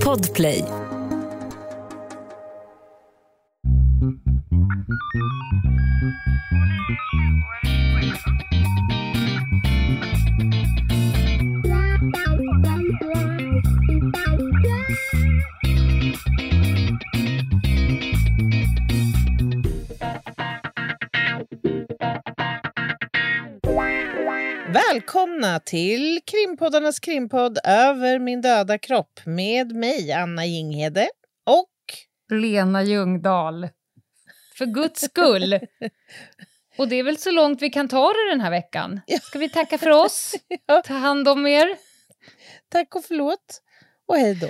Podplay. Välkomna till krimpoddarnas krimpodd Över min döda kropp med mig, Anna Jinghede och Lena Ljungdahl. För guds skull. Och det är väl så långt vi kan ta det den här veckan. Ska vi tacka för oss? Ja. Ta hand om er. tack och förlåt och hej då.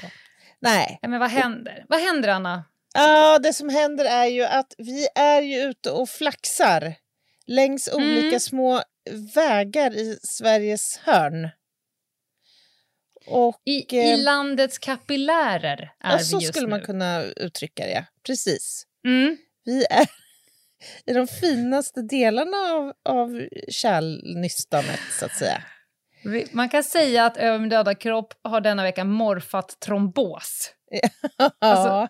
Nej, men vad händer? Vad händer, Anna? ja, det som händer är ju att vi är ju ute och flaxar längs Mm. olika små vägar i Sveriges hörn. Och I, Eh, i landets kapillärer är ja, vi så just skulle nu. man kunna uttrycka det, ja. precis. Mm. Vi är i de finaste delarna av, av kärlnystanet, så att säga. Man kan säga att Över min döda kropp har denna vecka morfat trombos. Alltså-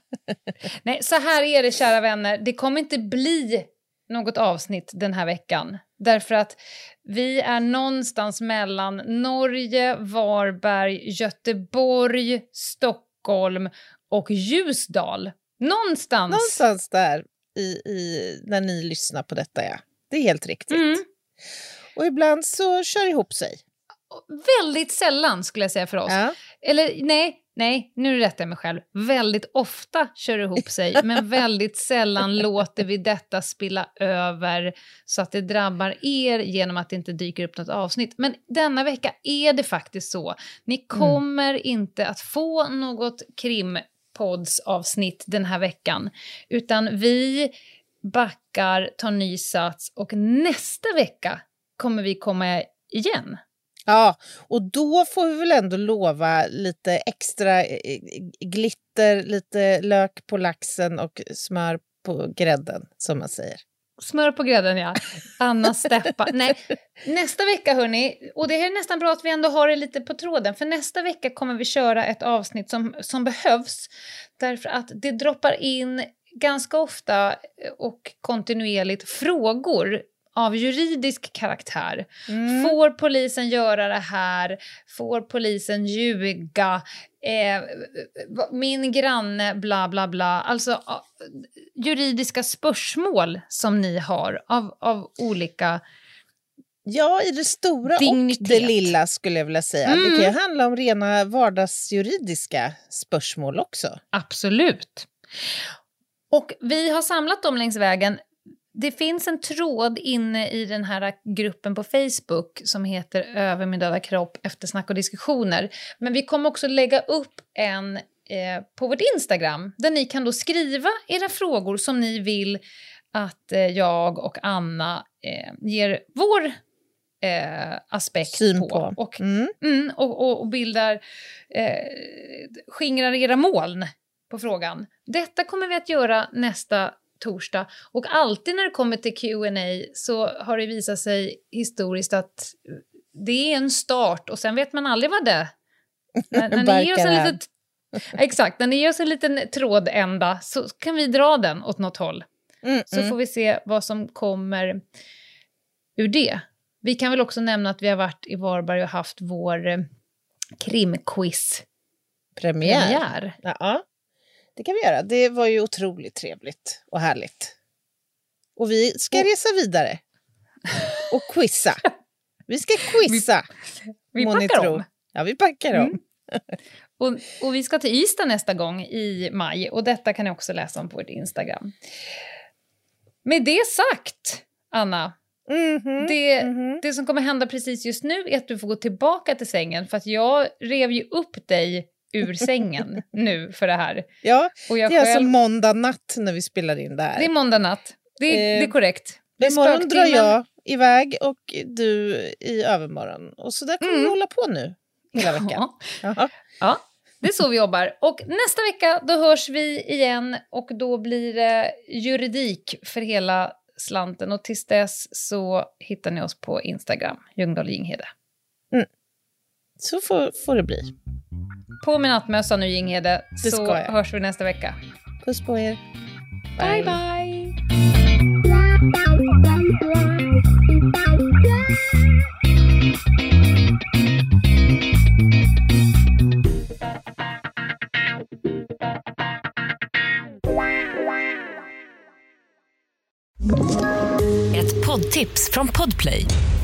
Nej, så här är det, kära vänner. Det kommer inte bli något avsnitt den här veckan. Därför att vi är någonstans mellan Norge, Varberg, Göteborg, Stockholm och Ljusdal. Någonstans. Någonstans där i, i, när ni lyssnar på detta, ja. Det är helt riktigt. Mm. Och ibland så kör det ihop sig. Väldigt sällan skulle jag säga för oss. Ja. Eller nej, nej, nu rättar jag mig själv. Väldigt ofta kör det ihop sig, men väldigt sällan låter vi detta spilla över så att det drabbar er genom att det inte dyker upp något avsnitt. Men denna vecka är det faktiskt så. Ni kommer inte att få något krimpoddsavsnitt den här veckan, utan vi backar, tar ny sats och nästa vecka kommer vi komma igen. Ja, och då får vi väl ändå lova lite extra eh, glitter, lite lök på laxen och smör på grädden, som man säger. Smör på grädden, ja. Anna Steppa. Nej, nästa vecka, hörni, och det här är nästan bra att vi ändå har det lite på tråden, för nästa vecka kommer vi köra ett avsnitt som, som behövs, därför att det droppar in ganska ofta och kontinuerligt frågor av juridisk karaktär. Mm. Får polisen göra det här? Får polisen ljuga? Eh, min granne, bla bla bla. Alltså juridiska spörsmål som ni har av, av olika... Ja, i det stora Dignitet. och det lilla skulle jag vilja säga. Det Mm. kan ju handla om rena vardagsjuridiska spörsmål också. Absolut. Och vi har samlat dem längs vägen. Det finns en tråd inne i den här gruppen på Facebook som heter Över min döda kropp eftersnack och diskussioner. Men vi kommer också lägga upp en eh, på vårt Instagram där ni kan då skriva era frågor som ni vill att eh, jag och Anna eh, ger vår eh, aspekt Syn på. på. Och Mm. Mm, och, och, och bildar, eh, skingrar era moln på frågan. Detta kommer vi att göra nästa torsdag. Och alltid när det kommer till Q&A så har det visat sig historiskt att det är en start och sen vet man aldrig vad det är. När, när ni ger oss en litet, Exakt, när ni ger oss en liten trådända så kan vi dra den åt något håll. Mm, Så mm. får vi se vad som kommer ur det. Vi kan väl också nämna att vi har varit i Varberg och haft vår eh, krimquiz-premiär. Premiär. Ja, det kan vi göra. Det var ju otroligt trevligt och härligt. Och vi ska resa vidare och quizza. Vi ska quizza, Vi må ni packar tro. om. Ja, vi packar om. Mm. Och, och vi ska till Ystad nästa gång i maj och detta kan ni också läsa om på vårt Instagram. Med det sagt, Anna, Mhm, det, mhm. det som kommer hända precis just nu är att du får gå tillbaka till sängen för att jag rev ju upp dig ur sängen nu för det här. Ja, Och jag det är alltså själv, måndag natt när vi spelar in det här. det är måndag natt. Det, är- det är Eh, korrekt. Det är Imorgon drar jag iväg och du i övermorgon. Och så där kommer Mm. vi hålla på nu hela veckan. Ja. Ja, det är så vi jobbar. Och nästa vecka då hörs vi igen och då blir det juridik för hela slanten. Och tills dess så hittar ni oss på Instagram, Ljungdahl Jinghede. Så får, får det bli. På med nattmössa nu, Jinghede, Det så ska jag. hörs vi nästa vecka. Puss på er. Bye, bye! Ett poddtips från Podplay.